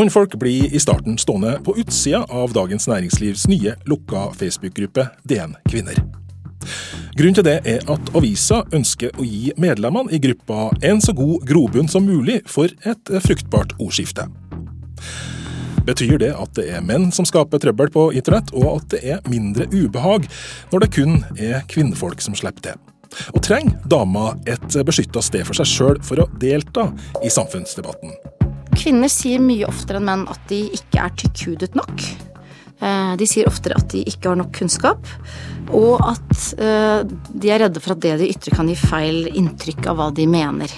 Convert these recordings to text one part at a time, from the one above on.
Mannfolk blir i starten stående på utsida av Dagens Næringslivs nye lukka Facebook-gruppe DN Kvinner. Grunnen til det er at avisa ønsker å gi medlemmene i gruppa en så god grobunn som mulig for et fruktbart ordskifte. Betyr det at det er menn som skaper trøbbel på internett, og at det er mindre ubehag når det kun er kvinnfolk som slipper til? Og trenger dama et beskytta sted for seg sjøl for å delta i samfunnsdebatten? Kvinner sier mye oftere enn menn at de ikke er tykkhudet nok. Eh, de sier oftere at de ikke har nok kunnskap, og at eh, de er redde for at det de ytrer kan gi feil inntrykk av hva de mener.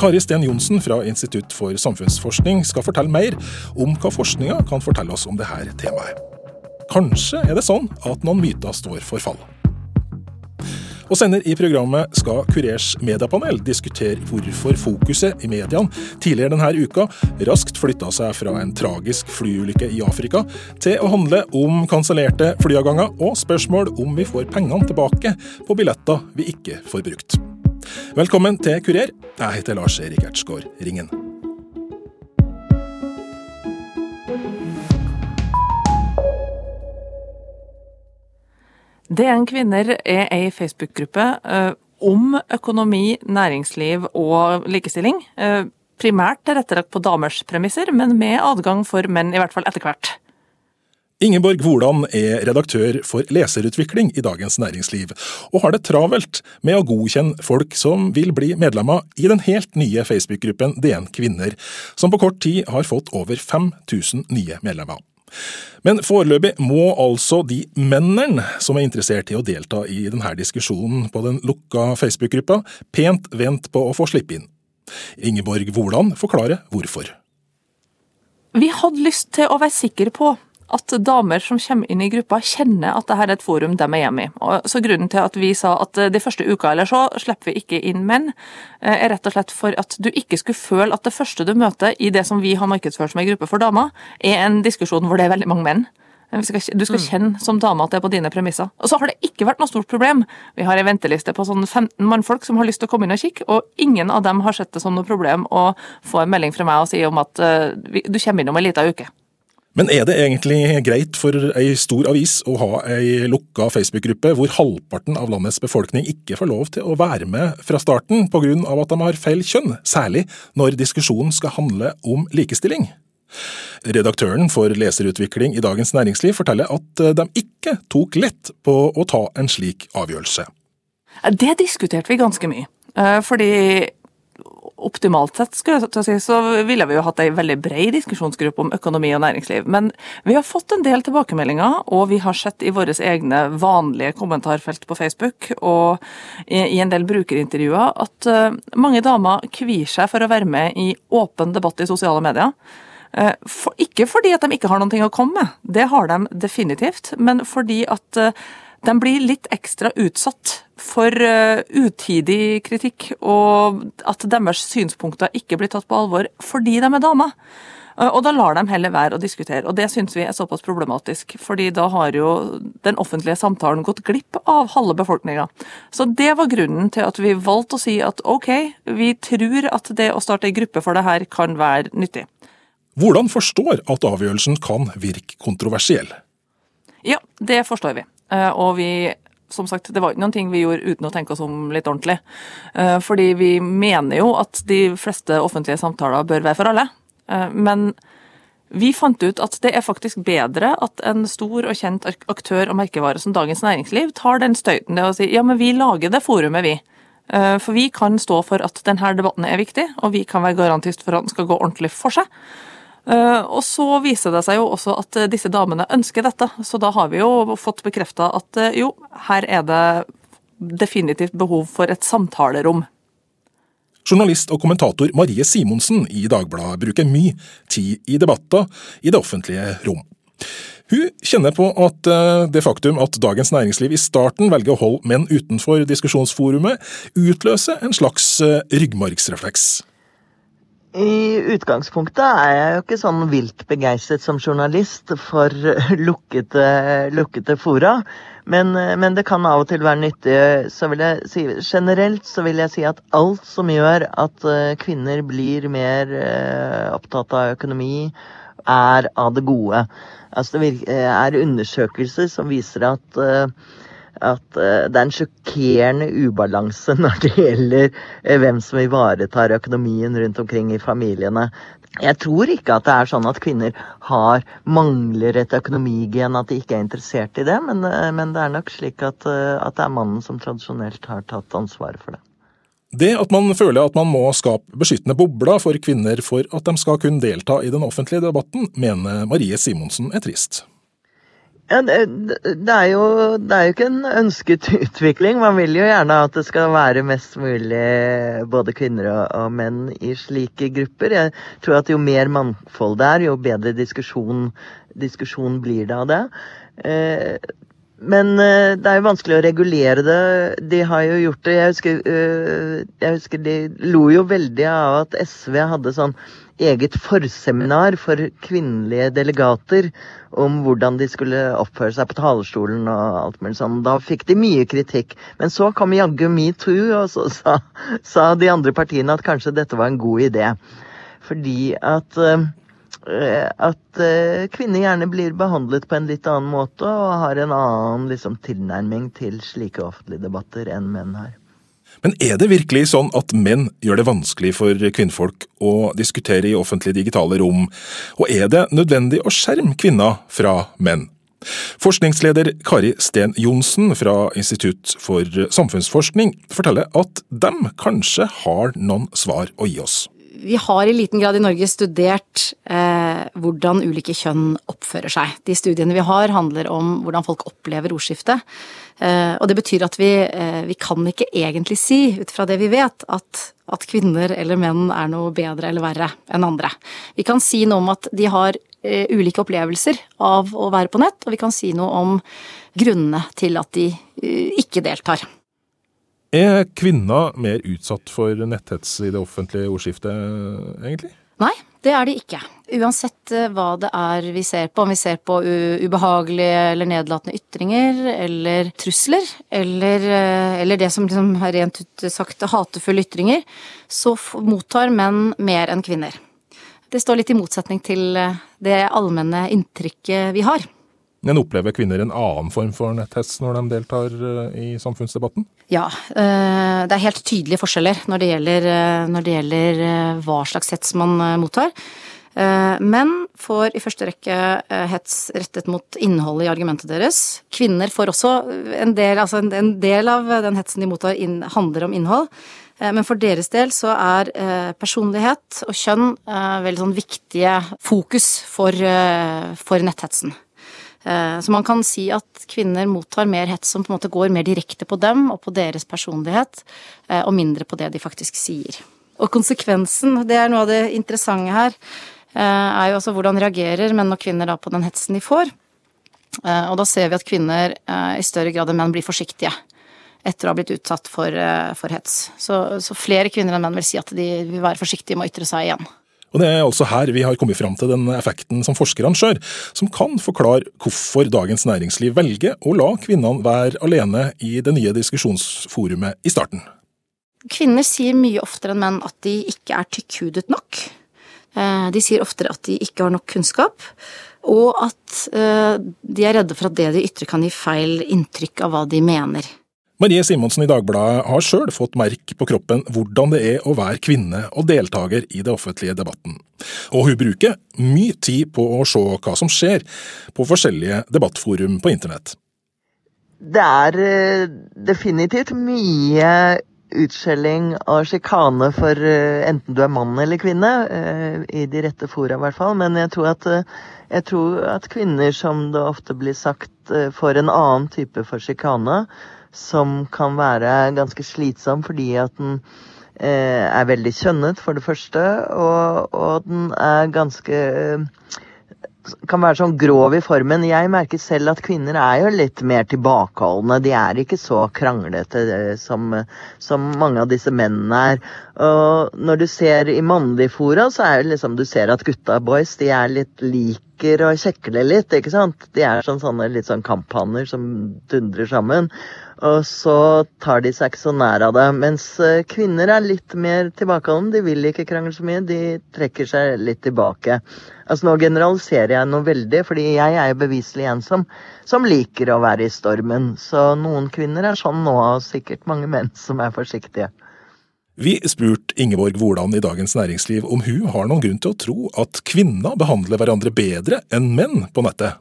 Kari Sten Johnsen fra Institutt for samfunnsforskning skal fortelle mer om hva forskninga kan fortelle oss om dette temaet. Kanskje er det sånn at noen myter står for fall. Og senere i programmet skal Kurers mediepanel diskutere hvorfor fokuset i mediene tidligere denne uka raskt flytta seg fra en tragisk flyulykke i Afrika til å handle om kansellerte flyavganger og spørsmål om vi får pengene tilbake på billetter vi ikke får brukt. Velkommen til Kurer. Jeg heter Lars Erik Ertsgaard Ringen. DN Kvinner er ei Facebook-gruppe uh, om økonomi, næringsliv og likestilling. Uh, primært tilrettelagt på damers premisser, men med adgang for menn, i hvert fall etter hvert. Ingeborg Hvordan er redaktør for leserutvikling i Dagens Næringsliv, og har det travelt med å godkjenne folk som vil bli medlemmer i den helt nye Facebook-gruppen DN Kvinner, som på kort tid har fått over 5000 nye medlemmer. Men foreløpig må altså de mennene som er interessert i å delta i denne diskusjonen på den lukka Facebook-gruppa, pent vente på å få slippe inn. Ingeborg Woland forklarer hvorfor. Vi hadde lyst til å være sikre på at damer som kommer inn i gruppa, kjenner at dette er et forum de er hjemme i. så Grunnen til at vi sa at de første uka eller så slipper vi ikke inn menn, eh, er rett og slett for at du ikke skulle føle at det første du møter i det som vi har markedsført som en gruppe for damer, er en diskusjon hvor det er veldig mange menn. Du skal mm. kjenne som dame at det er på dine premisser. Og så har det ikke vært noe stort problem. Vi har en venteliste på sånn 15 mannfolk som har lyst til å komme inn og kikke, og ingen av dem har sett det som noe problem å få en melding fra meg og si om at uh, du kommer innom en liten uke. Men er det egentlig greit for ei stor avis å ha ei lukka Facebook-gruppe hvor halvparten av landets befolkning ikke får lov til å være med fra starten pga. at de har feil kjønn, særlig når diskusjonen skal handle om likestilling? Redaktøren for leserutvikling i Dagens Næringsliv forteller at de ikke tok lett på å ta en slik avgjørelse. Det diskuterte vi ganske mye. Eh, fordi optimalt sett skulle jeg si, så ville vi jo hatt ei veldig bred diskusjonsgruppe om økonomi og næringsliv. Men vi har fått en del tilbakemeldinger, og vi har sett i våre egne vanlige kommentarfelt på Facebook og i en del brukerintervjuer at eh, mange damer kvier seg for å være med i åpen debatt i sosiale medier. Eh, for, ikke fordi at de ikke har noe å komme med, det har de definitivt, men fordi at eh, de blir litt ekstra utsatt for uh, utidig kritikk, og at deres synspunkter ikke blir tatt på alvor fordi de er damer. Uh, og da lar de heller være å diskutere, og det syns vi er såpass problematisk. fordi da har jo den offentlige samtalen gått glipp av halve befolkninga. Så det var grunnen til at vi valgte å si at ok, vi tror at det å starte ei gruppe for det her kan være nyttig. Hvordan forstår at avgjørelsen kan virke kontroversiell? Ja, det forstår vi. Eh, og vi som sagt, det var ikke noen ting vi gjorde uten å tenke oss om litt ordentlig. Eh, fordi vi mener jo at de fleste offentlige samtaler bør være for alle. Eh, men vi fant ut at det er faktisk bedre at en stor og kjent aktør og merkevare som Dagens Næringsliv tar den støyten det å si ja, men vi lager det forumet, vi. For vi kan stå for at denne debatten er viktig, og vi kan være garantist for at den skal gå ordentlig for seg. Eh, og så viser det seg jo også at eh, disse damene ønsker dette, så da har vi jo fått bekrefta at eh, jo, her er det definitivt behov for et samtalerom. Journalist og kommentator Marie Simonsen i Dagbladet bruker mye tid i debatter i det offentlige rom. Hun kjenner på at det faktum at Dagens Næringsliv i starten velger å holde menn utenfor diskusjonsforumet, utløser en slags ryggmargsrefleks. I utgangspunktet er jeg jo ikke sånn vilt begeistret som journalist for lukkete, lukkete fora. Men, men, det kan av og til være nyttig. Så vil jeg si, generelt så vil jeg si at alt som gjør at eh, kvinner blir mer eh, opptatt av økonomi, er av det gode. Altså det er undersøkelser som viser at at uh, det er en sjokkerende ubalanse når det gjelder uh, hvem som ivaretar økonomien rundt omkring i familiene. Jeg tror ikke at det er sånn at kvinner har, mangler et økonomigen, at de ikke er interessert i det, men, uh, men det er nok slik at, at, det er mannen som tradisjonelt har tatt ansvaret for det. Det at man føler at man må skape beskyttende bobler for kvinner for at de skal kunne delta i den offentlige debatten, mener Marie Simonsen er trist. Ja, det, det, er jo, det er jo ikke en ønsket utvikling. Man vil jo gjerne at det skal være mest mulig både kvinner og, og, menn i slike grupper. Jeg tror at jo mer mangfold det er, jo bedre diskusjon, diskusjon blir det av det. Eh, men eh, det er jo vanskelig å regulere det. De har jo gjort det. Jeg husker, eh, jeg husker de lo jo veldig av at SV hadde sånn eget forseminar for kvinnelige delegater om hvordan de skulle oppføre seg på talerstolen og alt mulig sånn. Da fikk de mye kritikk. Men så kom jaggu metoo, og så sa, sa, de andre partiene at kanskje dette var en god idé. Fordi at, uh, at uh, kvinner gjerne blir behandlet på en litt annen måte og har en annen liksom, tilnærming til slike offentlige debatter enn menn har. Men er det virkelig sånn at menn gjør det vanskelig for kvinnfolk å diskutere i offentlige digitale rom, og er det nødvendig å skjerme kvinner fra menn? Forskningsleder Kari Sten Johnsen fra Institutt for samfunnsforskning forteller at de kanskje har noen svar å gi oss. Vi har i liten grad i Norge studert eh, hvordan ulike kjønn oppfører seg. De studiene vi har handler om hvordan folk opplever ordskiftet. Eh, og det betyr at vi, eh, vi, kan ikke egentlig si, ut fra det vi vet, at, at, kvinner eller menn er noe bedre eller verre enn andre. Vi kan si noe om at de har eh, ulike opplevelser av å være på nett, og vi kan si noe om grunnene til at de ikke deltar. Er kvinner mer utsatt for netthets i det offentlige ordskiftet, egentlig? Nei, det er de ikke. Uansett eh, hva det er vi ser på, om vi ser på ubehagelige eller nedlatende ytringer eller trusler, eller, eh, eller det som liksom rent ut sagt hatefulle ytringer, så mottar menn mer enn kvinner. Det står litt i motsetning til eh, det allmenne inntrykket vi har. Men opplever kvinner en annen form for netthets når de deltar eh, i samfunnsdebatten? Ja, eh, det er helt tydelige forskjeller når det gjelder, eh, når det gjelder hva slags hets man mottar. Menn får i første rekke hets rettet mot innholdet i argumentet deres. Kvinner får også en del, altså en del av den hetsen de mottar, handler om innhold. Men for deres del så er personlighet og kjønn veldig sånn viktige fokus for, for netthetsen. Eh, så man kan si at kvinner mottar mer hets som på en måte går mer direkte på dem og på deres personlighet, eh, og mindre på det de faktisk sier. Og konsekvensen, det er noe av det interessante her, eh, er jo altså hvordan reagerer menn og kvinner da på den hetsen de får. Og da ser vi at kvinner i større grad enn menn blir forsiktige etter å ha blitt utsatt for, for hets. Så, så flere kvinner enn menn vil si at de vil være forsiktige med å ytre seg igjen. Og Det er altså her vi har kommet fram til den effekten som forskerne skjør, som kan forklare hvorfor Dagens Næringsliv velger å la kvinnene være alene i det nye diskusjonsforumet i starten. Kvinner sier mye oftere enn menn at de ikke er tykkhudet nok. Eh, de sier oftere at de ikke har nok kunnskap, og at eh, de er redde for at det de ytrer kan gi feil inntrykk av hva de mener. Marie Simonsen i Dagbladet har sjøl fått merke på kroppen hvordan det er å være kvinne og deltaker i det offentlige debatten. Og hun bruker mye tid på å se hva som skjer på forskjellige debattforum på internett. Det er eh, definitivt mye utskjelling og sjikane for eh, enten du er mann eller kvinne, eh, i de rette fora i hvert fall. Men jeg tror, at, jeg tror at kvinner, som det ofte blir sagt, får en annen type for sjikane som kan være ganske slitsom fordi at den eh, er veldig kjønnet, for det første, og, og den er ganske eh, kan være sånn grov i formen. Jeg merker selv at kvinner er jo litt mer tilbakeholdne. De er ikke så kranglete eh, som, som mange av disse mennene er. Og når du ser i mannlige fora, så er det liksom du ser at gutta boys de er litt liker og kjekle litt, ikke sant? De er sånn, sånne litt sånn kamphanner som dundrer sammen. Og så tar de seg ikke så nær av det. Mens eh, kvinner er litt mer tilbakeholdne. De vil ikke krangle så mye. De trekker seg litt tilbake. Altså Nå generaliserer jeg noe veldig, fordi jeg er jo beviselig en som, som liker å være i stormen. Så noen kvinner er sånn nå, og sikkert mange menn som er forsiktige. Vi spurte Ingeborg Woland i Dagens Næringsliv om hun har noen grunn til å tro at kvinner behandler hverandre bedre enn menn på nettet.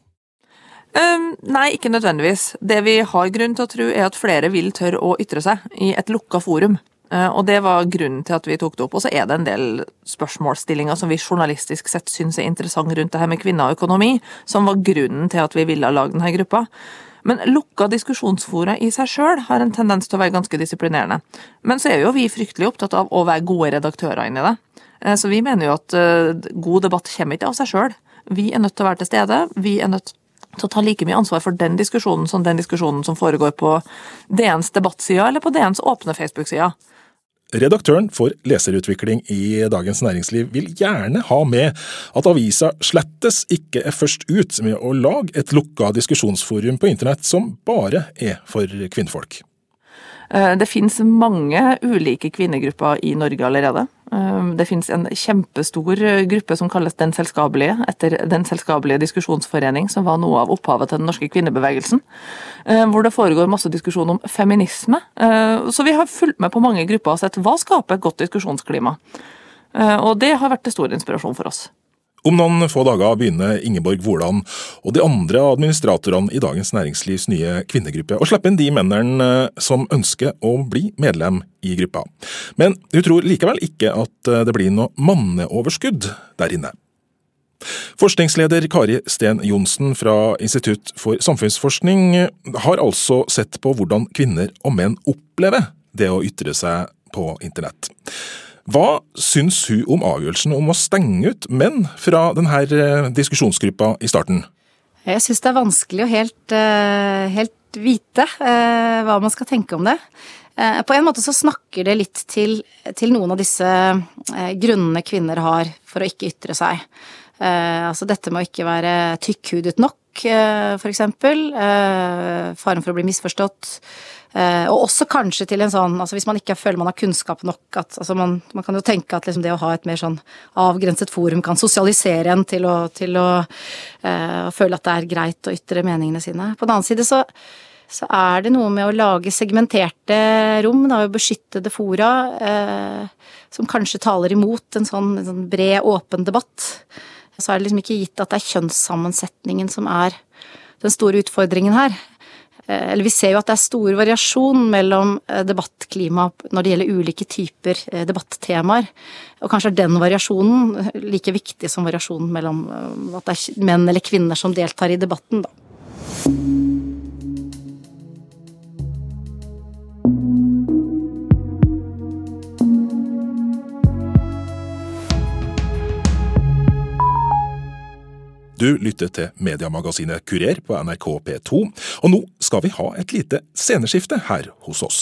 Um, nei, ikke nødvendigvis. Det vi har grunn til å tro, er at flere vil tørre å ytre seg i et lukka forum. Uh, og det var grunnen til at vi tok det opp. Og så er det en del spørsmålsstillinger som vi journalistisk sett syns er interessant rundt det her med kvinner og økonomi, som var grunnen til at vi ville lage denne gruppa. Men lukka diskusjonsfora i seg sjøl har en tendens til å være ganske disiplinerende. Men så er jo vi fryktelig opptatt av å være gode redaktører inni det. Uh, så vi mener jo at uh, god debatt kommer ikke av seg sjøl. Vi er nødt til å være til stede. Vi er nødt til å ta like mye ansvar for den diskusjonen som den diskusjonen som foregår på DNs debattside eller på DNs åpne Facebook-side. Redaktøren for leserutvikling i Dagens Næringsliv vil gjerne ha med at avisa slettes ikke er først ut med å lage et lukka diskusjonsforum på internett som bare er for kvinnfolk. Eh, det finnes mange ulike kvinnegrupper i Norge allerede. Eh, det finnes en kjempestor gruppe som kalles Den selskapelige, etter Den selskapelige diskusjonsforening, som var noe av opphavet til den norske kvinnebevegelsen. Eh, hvor det foregår masse diskusjon om feminisme. Så vi har fulgt med på mange grupper og sett hva skaper et godt diskusjonsklima. Og det har vært til stor inspirasjon for oss. Om noen få dager begynner Ingeborg Woland og de andre administratorene i Dagens Næringslivs nye kvinnegruppe å slippe inn de mennene eh, som ønsker å bli medlem i gruppa. Men hun tror likevel ikke at eh, det blir noe manneoverskudd der inne. Forskningsleder Kari Sten Johnsen fra Institutt for samfunnsforskning har altså sett på hvordan kvinner og menn opplever det å ytre seg på internett. Hva syns hun om avgjørelsen om å stenge ut menn fra denne eh, diskusjonsgruppa i starten? Jeg syns det er vanskelig å helt, eh, helt vite eh, hva man skal tenke om det. På en måte så snakker det litt til, til noen av disse grunnene kvinner har for å ikke ytre seg. Altså dette med å ikke være tykkhudet nok, for eksempel. Faren for å bli misforstått. Uh, og også kanskje til en sånn altså Hvis man ikke føler man har kunnskap nok at altså man, man, kan jo tenke at liksom det å ha et mer sånn avgrenset forum kan sosialisere en til å, til å uh, føle at det er greit å ytre meningene sine. På den annen side så, så er det noe med å lage segmenterte rom, da, og beskyttede fora, uh, som kanskje taler imot en sånn, en sånn bred, åpen debatt. Så er det liksom ikke gitt at det er kjønnssammensetningen som er den store utfordringen her. Eh, eller vi ser jo at det er stor variasjon mellom eh, debattklima når det gjelder ulike typer eh, debattemaer. Og kanskje er den variasjonen like viktig som variasjonen mellom at det er menn eller kvinner som deltar i debatten, da. Du lytter til mediemagasinet Kurer på NRK P2, og nå skal vi ha et lite sceneskifte her hos oss.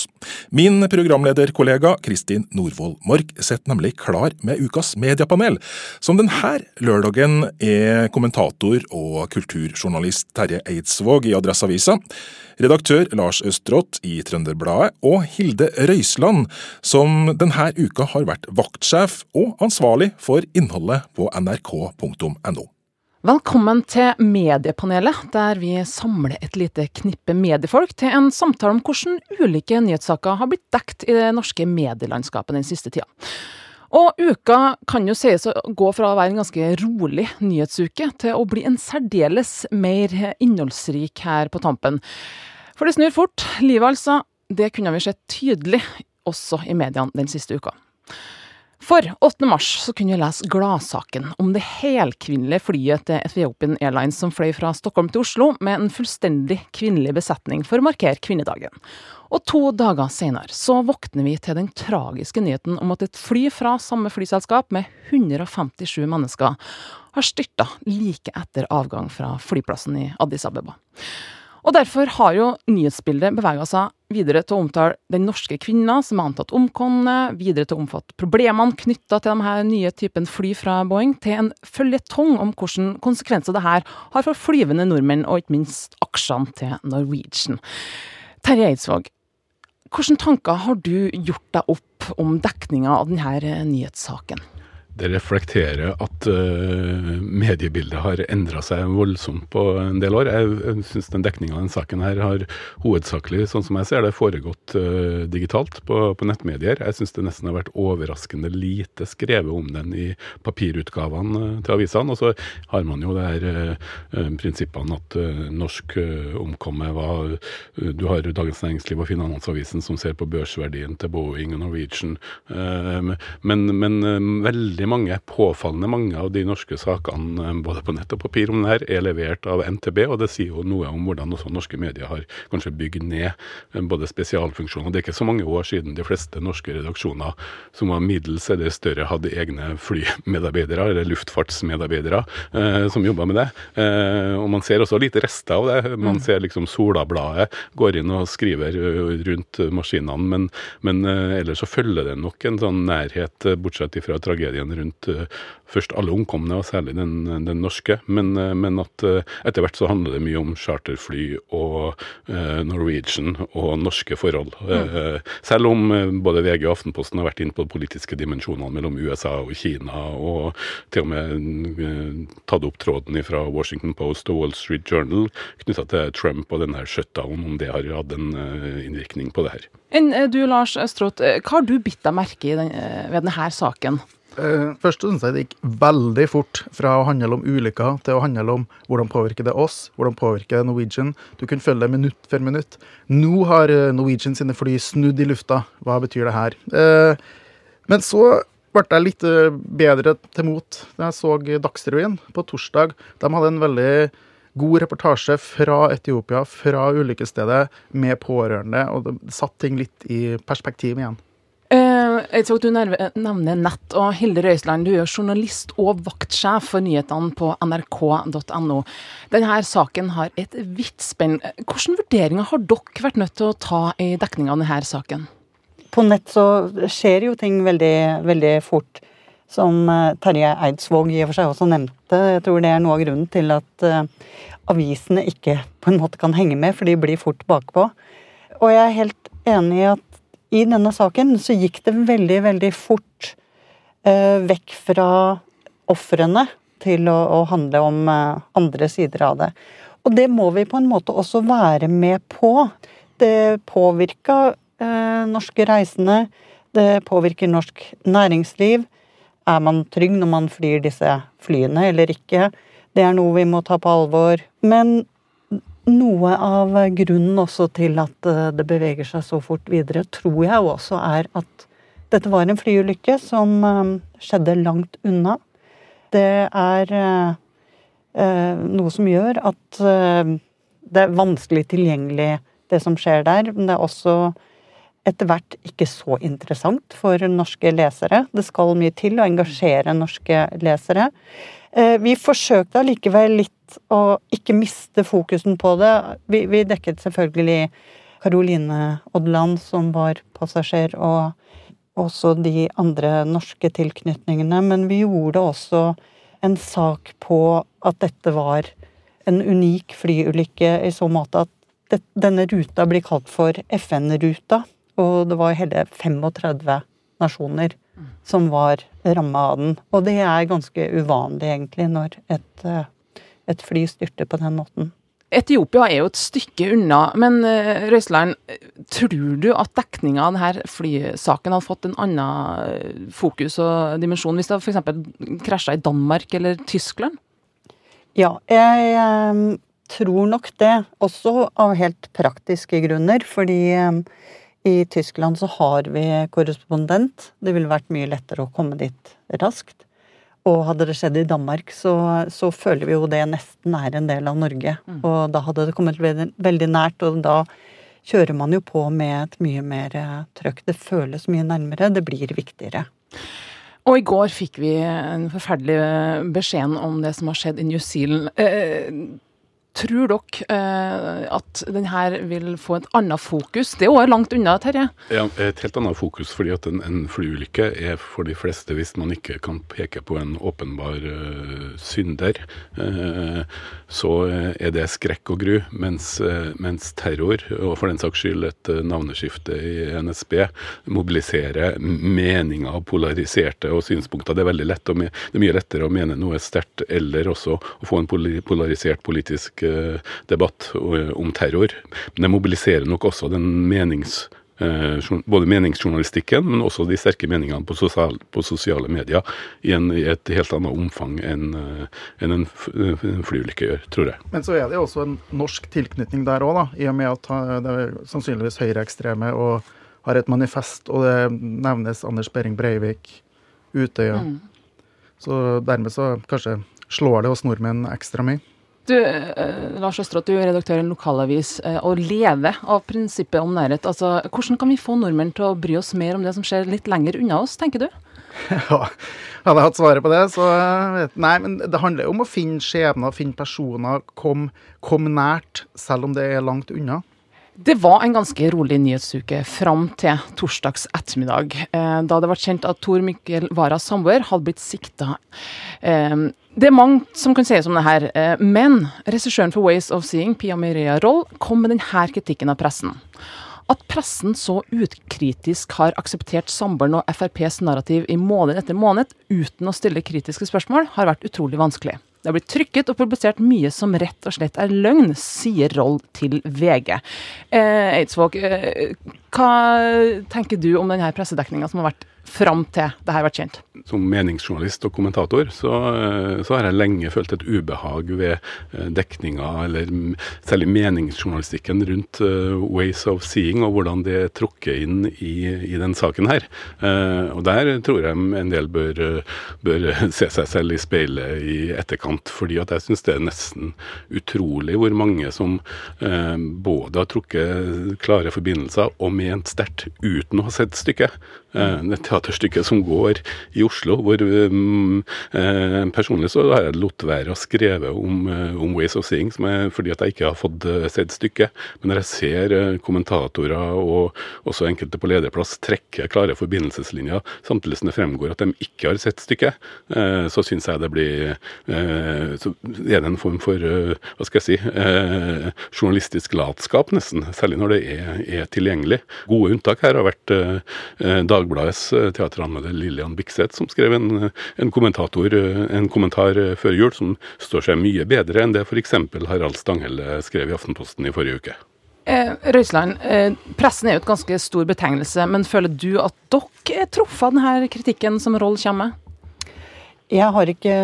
Min programlederkollega Kristin Norvoll Mork sitter nemlig klar med ukas mediepanel, som denne lørdagen er kommentator og kulturjournalist Terje Eidsvåg i Adresseavisa, redaktør Lars Østrått i Trønderbladet og Hilde Røisland, som denne uka har vært vaktsjef og ansvarlig for innholdet på nrk.no. Velkommen til Mediepanelet, der vi samler et lite knippe mediefolk til en samtale om hvordan ulike nyhetssaker har blitt dekt i det norske medielandskapet den siste tida. Og uka kan jo sies å gå fra å være en ganske rolig nyhetsuke til å bli en særdeles mer innholdsrik her på tampen. For det snur fort. Livet, altså. Det kunne vi sett tydelig også i mediene den siste uka. For 8. mars så kunne vi lese gladsaken om det helkvinnelige flyet til Ethiopian Airlines som fløy fra Stockholm til Oslo med en fullstendig kvinnelig besetning for å markere kvinnedagen. Og to dager senere så våkner vi til den tragiske nyheten om at et fly fra samme flyselskap med 157 mennesker har styrta like etter avgang fra flyplassen i Addis Abeba. Og derfor har jo nyhetsbildet bevega seg videre til å omtale den norske kvinna som er antatt omkomne, videre til å omfatte problemene knytta til de her nye typen fly fra Boeing, til en føljetong om hvilke konsekvenser det her har for flyvende nordmenn, og ikke minst aksjene til Norwegian. Terje Eidsvåg, hvilke tanker har du gjort deg opp om dekninga av denne nyhetssaken? Det reflekterer at uh, mediebildet har endra seg voldsomt på en del år. Jeg, jeg syns den dekninga av denne saken her har hovedsakelig, sånn som jeg ser det, foregått uh, digitalt på, på, nettmedier. Jeg syns det nesten har vært overraskende lite skrevet om den i papirutgavene uh, til avisene. Og så har man jo det her prinsippene at norsk omkommet var Du har Dagens Næringsliv og Finansavisen som ser på børsverdien til Boeing og Norwegian, men, men veldig veldig mange, påfallende mange av de norske sakene eh, både på nett og papir om det her, er levert av NTB, og det sier jo noe om hvordan også norske medier har kanskje bygd ned eh, både spesialfunksjoner. Det er ikke så mange år siden de fleste norske redaksjoner som var middels eller større, hadde egne flymedarbeidere, eller luftfartsmedarbeidere, eh, som jobba med det. Eh, og man ser også lite rester av det. Man mm. ser liksom Solabladet går inn og skriver eh, rundt maskinene, men, men eh, ellers så følger det nok en sånn nærhet, bortsett fra tragedien rundt uh, først alle omkomne, og særlig den, den norske. Men, uh, men, at uh, etter hvert så handler det mye om charterfly og Norwegian og norske forhold. Mm. selv om både VG og Aftenposten har vært inne på de politiske dimensjonene mellom USA og Kina, og til og med tatt opp tråden fra Washington Post og Wall Street Journal knytta til Trump og denne shutdown, om det har hatt en innvirkning på det her. Enn du Lars Stråth, hva har du bitt deg merke i den, ved denne saken? Uh, først syns jeg det gikk veldig fort fra å handle om ulykker til å handle om hvordan påvirker det oss, hvordan påvirker det Norwegian. Du kunne følge det minutt for minutt. Nå har eh, Norwegian sine fly snudd i lufta. Hva betyr det her? Uh, men så ble jeg litt bedre til mot da jeg så Dagsrevyen på torsdag. De hadde en veldig god reportasje fra Etiopia, fra ulykkesstedet, med pårørende, og det satte ting litt i perspektiv igjen. At Du nevner nett, og Hilde Røisland, du er jo journalist og vaktsjef for nyhetene på nrk.no. Denne saken har et vidt spenn. Hvilke vurderinger har dere vært nødt til å ta i dekning av denne saken? På nett så skjer jo ting veldig, veldig fort. Som eh, Terje Eidsvåg i og for seg også nevnte. Jeg tror det er noe av grunnen til at uh, avisene ikke på en måte kan henge med, for de blir fort bakpå. Og jeg er helt enig i at i denne saken så gikk det veldig, veldig fort eh, vekk fra ofrene til å, å, handle om eh, andre sider av det. Og det må vi på en måte også være med på. Det påvirka eh, norske reisende. Det påvirker norsk næringsliv. Er man trygg når man flyr disse flyene eller ikke? Det er noe vi må ta på alvor. Men noe av grunnen også til at eh, det beveger seg så fort videre, tror jeg også er at dette var en flyulykke som eh, skjedde langt unna. Det er eh, noe som gjør at det er vanskelig tilgjengelig, det som skjer der. Men det er også etter hvert ikke så interessant for norske lesere. Det skal mye til å engasjere norske lesere. Vi forsøkte allikevel litt å ikke miste fokusen på det. Vi, vi dekket selvfølgelig Caroline Odland, som var passasjer, og også de andre norske tilknytningene. Men vi gjorde også en sak på at dette var en unik flyulykke i så måte at det, denne ruta blir kalt for FN-ruta. Og det var hele 35 nasjoner som var ramma av den. Og det er ganske uvanlig, egentlig, når et eh, et fly styrter på den måten. Etiopia er jo et stykke unna, men uh, tror du at dekninga av denne flysaken hadde fått en annen eh, fokus og dimensjon hvis det f.eks. krasja i Danmark eller Tyskland? Ja, jeg um, tror nok det. Også av helt praktiske grunner. Fordi I Tyskland så har vi korrespondent. Det ville vært mye lettere å komme dit raskt. Og hadde det skjedd i Danmark, så, så føler vi jo det nesten er en del av Norge. Mm. Og da hadde det kommet veldig, veldig, nært, og da kjører man jo på med et mye mer eh, trøkk. Det føles mye nærmere, det blir viktigere. Og i går fikk vi en forferdelig beskjed om det som har skjedd i New Zealand. Eh, Tror dere eh, at den her vil få et annet fokus? Det er jo langt unna, Terje? Ja, et helt annet fokus. fordi at en, en flyulykke er for de fleste, hvis man ikke kan peke på en åpenbar uh, synder, uh, så er det skrekk og gru. Mens, uh, mens, terror, og for den saks skyld et navneskifte i NSB, mobiliserer meninger, polariserte og synspunkter. Det er veldig lett det er mye lettere å mene noe sterkt eller også å få en polarisert politisk debatt om terror. Men det mobiliserer nok også den menings eh, både meningsjournalistikken, men også de sterke meningene på, sosial, på sosiale medier i, en, i, et helt annet omfang enn eh, en, en flyulykke gjør, tror jeg. Men så er det jo også en norsk tilknytning der òg, i og med at det er sannsynligvis høyreekstreme og har et manifest, og det nevnes Anders Behring Breivik, Utøya. Mm. Så dermed så kanskje slår det oss nordmenn ekstra mye. Du, eh, Lars Østerått, du er redaktør i en lokalavis eh, og lever av prinsippet om nærhet. Altså, hvordan kan vi få nordmenn til å bry oss mer om det som skjer litt lenger unna oss, tenker du? Ja, hadde jeg hatt svaret på det, så Nei, men det handler jo om å finne skjebner, finne personer, komme kom nært, selv om det er langt unna. Det var en ganske rolig nyhetsuke fram til torsdags ettermiddag, eh, da det ble kjent at Tor Mikkel Waras samboer hadde blitt sikta. Eh, det er mange som kan sies om det her, eh, men regissøren for Ways of Seeing, Pia Maria Roll, kom med denne kritikken av pressen. At pressen så ukritisk har akseptert samboeren og FrPs narrativ i måned etter måned uten å stille kritiske spørsmål, har vært utrolig vanskelig. Det har blitt trykket og publisert mye som rett og slett er løgn, sier Roll til VG. Eh, Eidsvåg, eh, hva tenker du om denne pressedekninga som har vært fram til det her ble kjent? Som meningsjournalist og kommentator så, eh, så, har jeg lenge følt et ubehag ved eh, dekninga, eller særlig meningsjournalistikken rundt uh, Ways of Seeing, og hvordan det er trukket inn i, i den saken her. Og der tror jeg en del bør, bør, se seg selv i speilet i etterkant, fordi at jeg syns det er nesten utrolig hvor mange som både har trukket klare forbindelser og ment sterkt uten å ha sett stykket. Uh, teaterstykke som går i Oslo, hvor um, eh, personlig så har jeg latt være å skrive om, om, Ways of Seeing, er, fordi at jeg ikke har fått sett stykket. Men når jeg ser kommentatorer og også enkelte på lederplass trekke klare forbindelseslinjer, samtidig som det fremgår at de ikke har sett stykket, så syns jeg det blir Så er det en form for, hva skal jeg si, journalistisk latskap, nesten. Særlig når det er, er tilgjengelig. Gode unntak her har vært Dagbladets teateranmelder Lillian Bikseth, som skrev en, en, en kommentar før jul som står seg mye bedre enn det f.eks. Harald Stanghelle skrev i Aftenposten i forrige uke. Eh, Røiseland, eh, pressen er jo et ganske stor betegnelse, men føler du at dere er truffet av denne kritikken som Roll kommer med? Jeg har ikke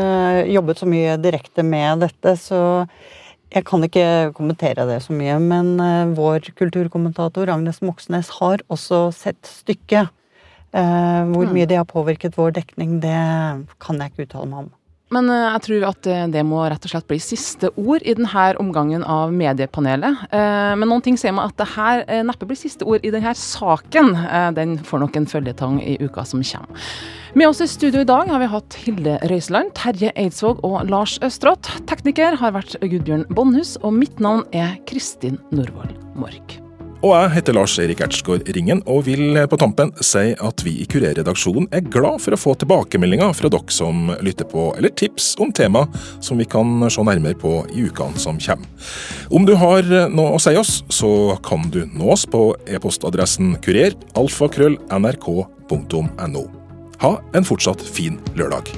jobbet så mye direkte med dette, så jeg kan ikke kommentere det så mye. Men vår kulturkommentator Agnes Moxnes har også sett stykket. Uh, hvor mm. mye det har påvirket vår dekning, det kan jeg ikke uttale meg om. Men uh, jeg tror at det må rett og slett bli siste ord i denne omgangen av mediepanelet. Uh, men noen ting sier meg at det her neppe blir siste ord i denne saken. Den får nok en følgetang i uka som kommer. Med oss i studio i dag har vi hatt Hilde Røiseland, Terje Eidsvåg og Lars Østrått. Tekniker har vært Gudbjørn Bonnhus, og mitt navn er Kristin Norvoll Mork. Og jeg heter Lars Erik Ertsgaard Ringen, og vil på tampen si at vi i Kurerredaksjonen er glad for å få tilbakemeldinger fra dere som lytter på, eller tips om tema som vi kan se nærmere på i ukene som kommer. Om du har noe å si oss, så kan du nå oss på e-postadressen kurer Ha en fortsatt fin lørdag.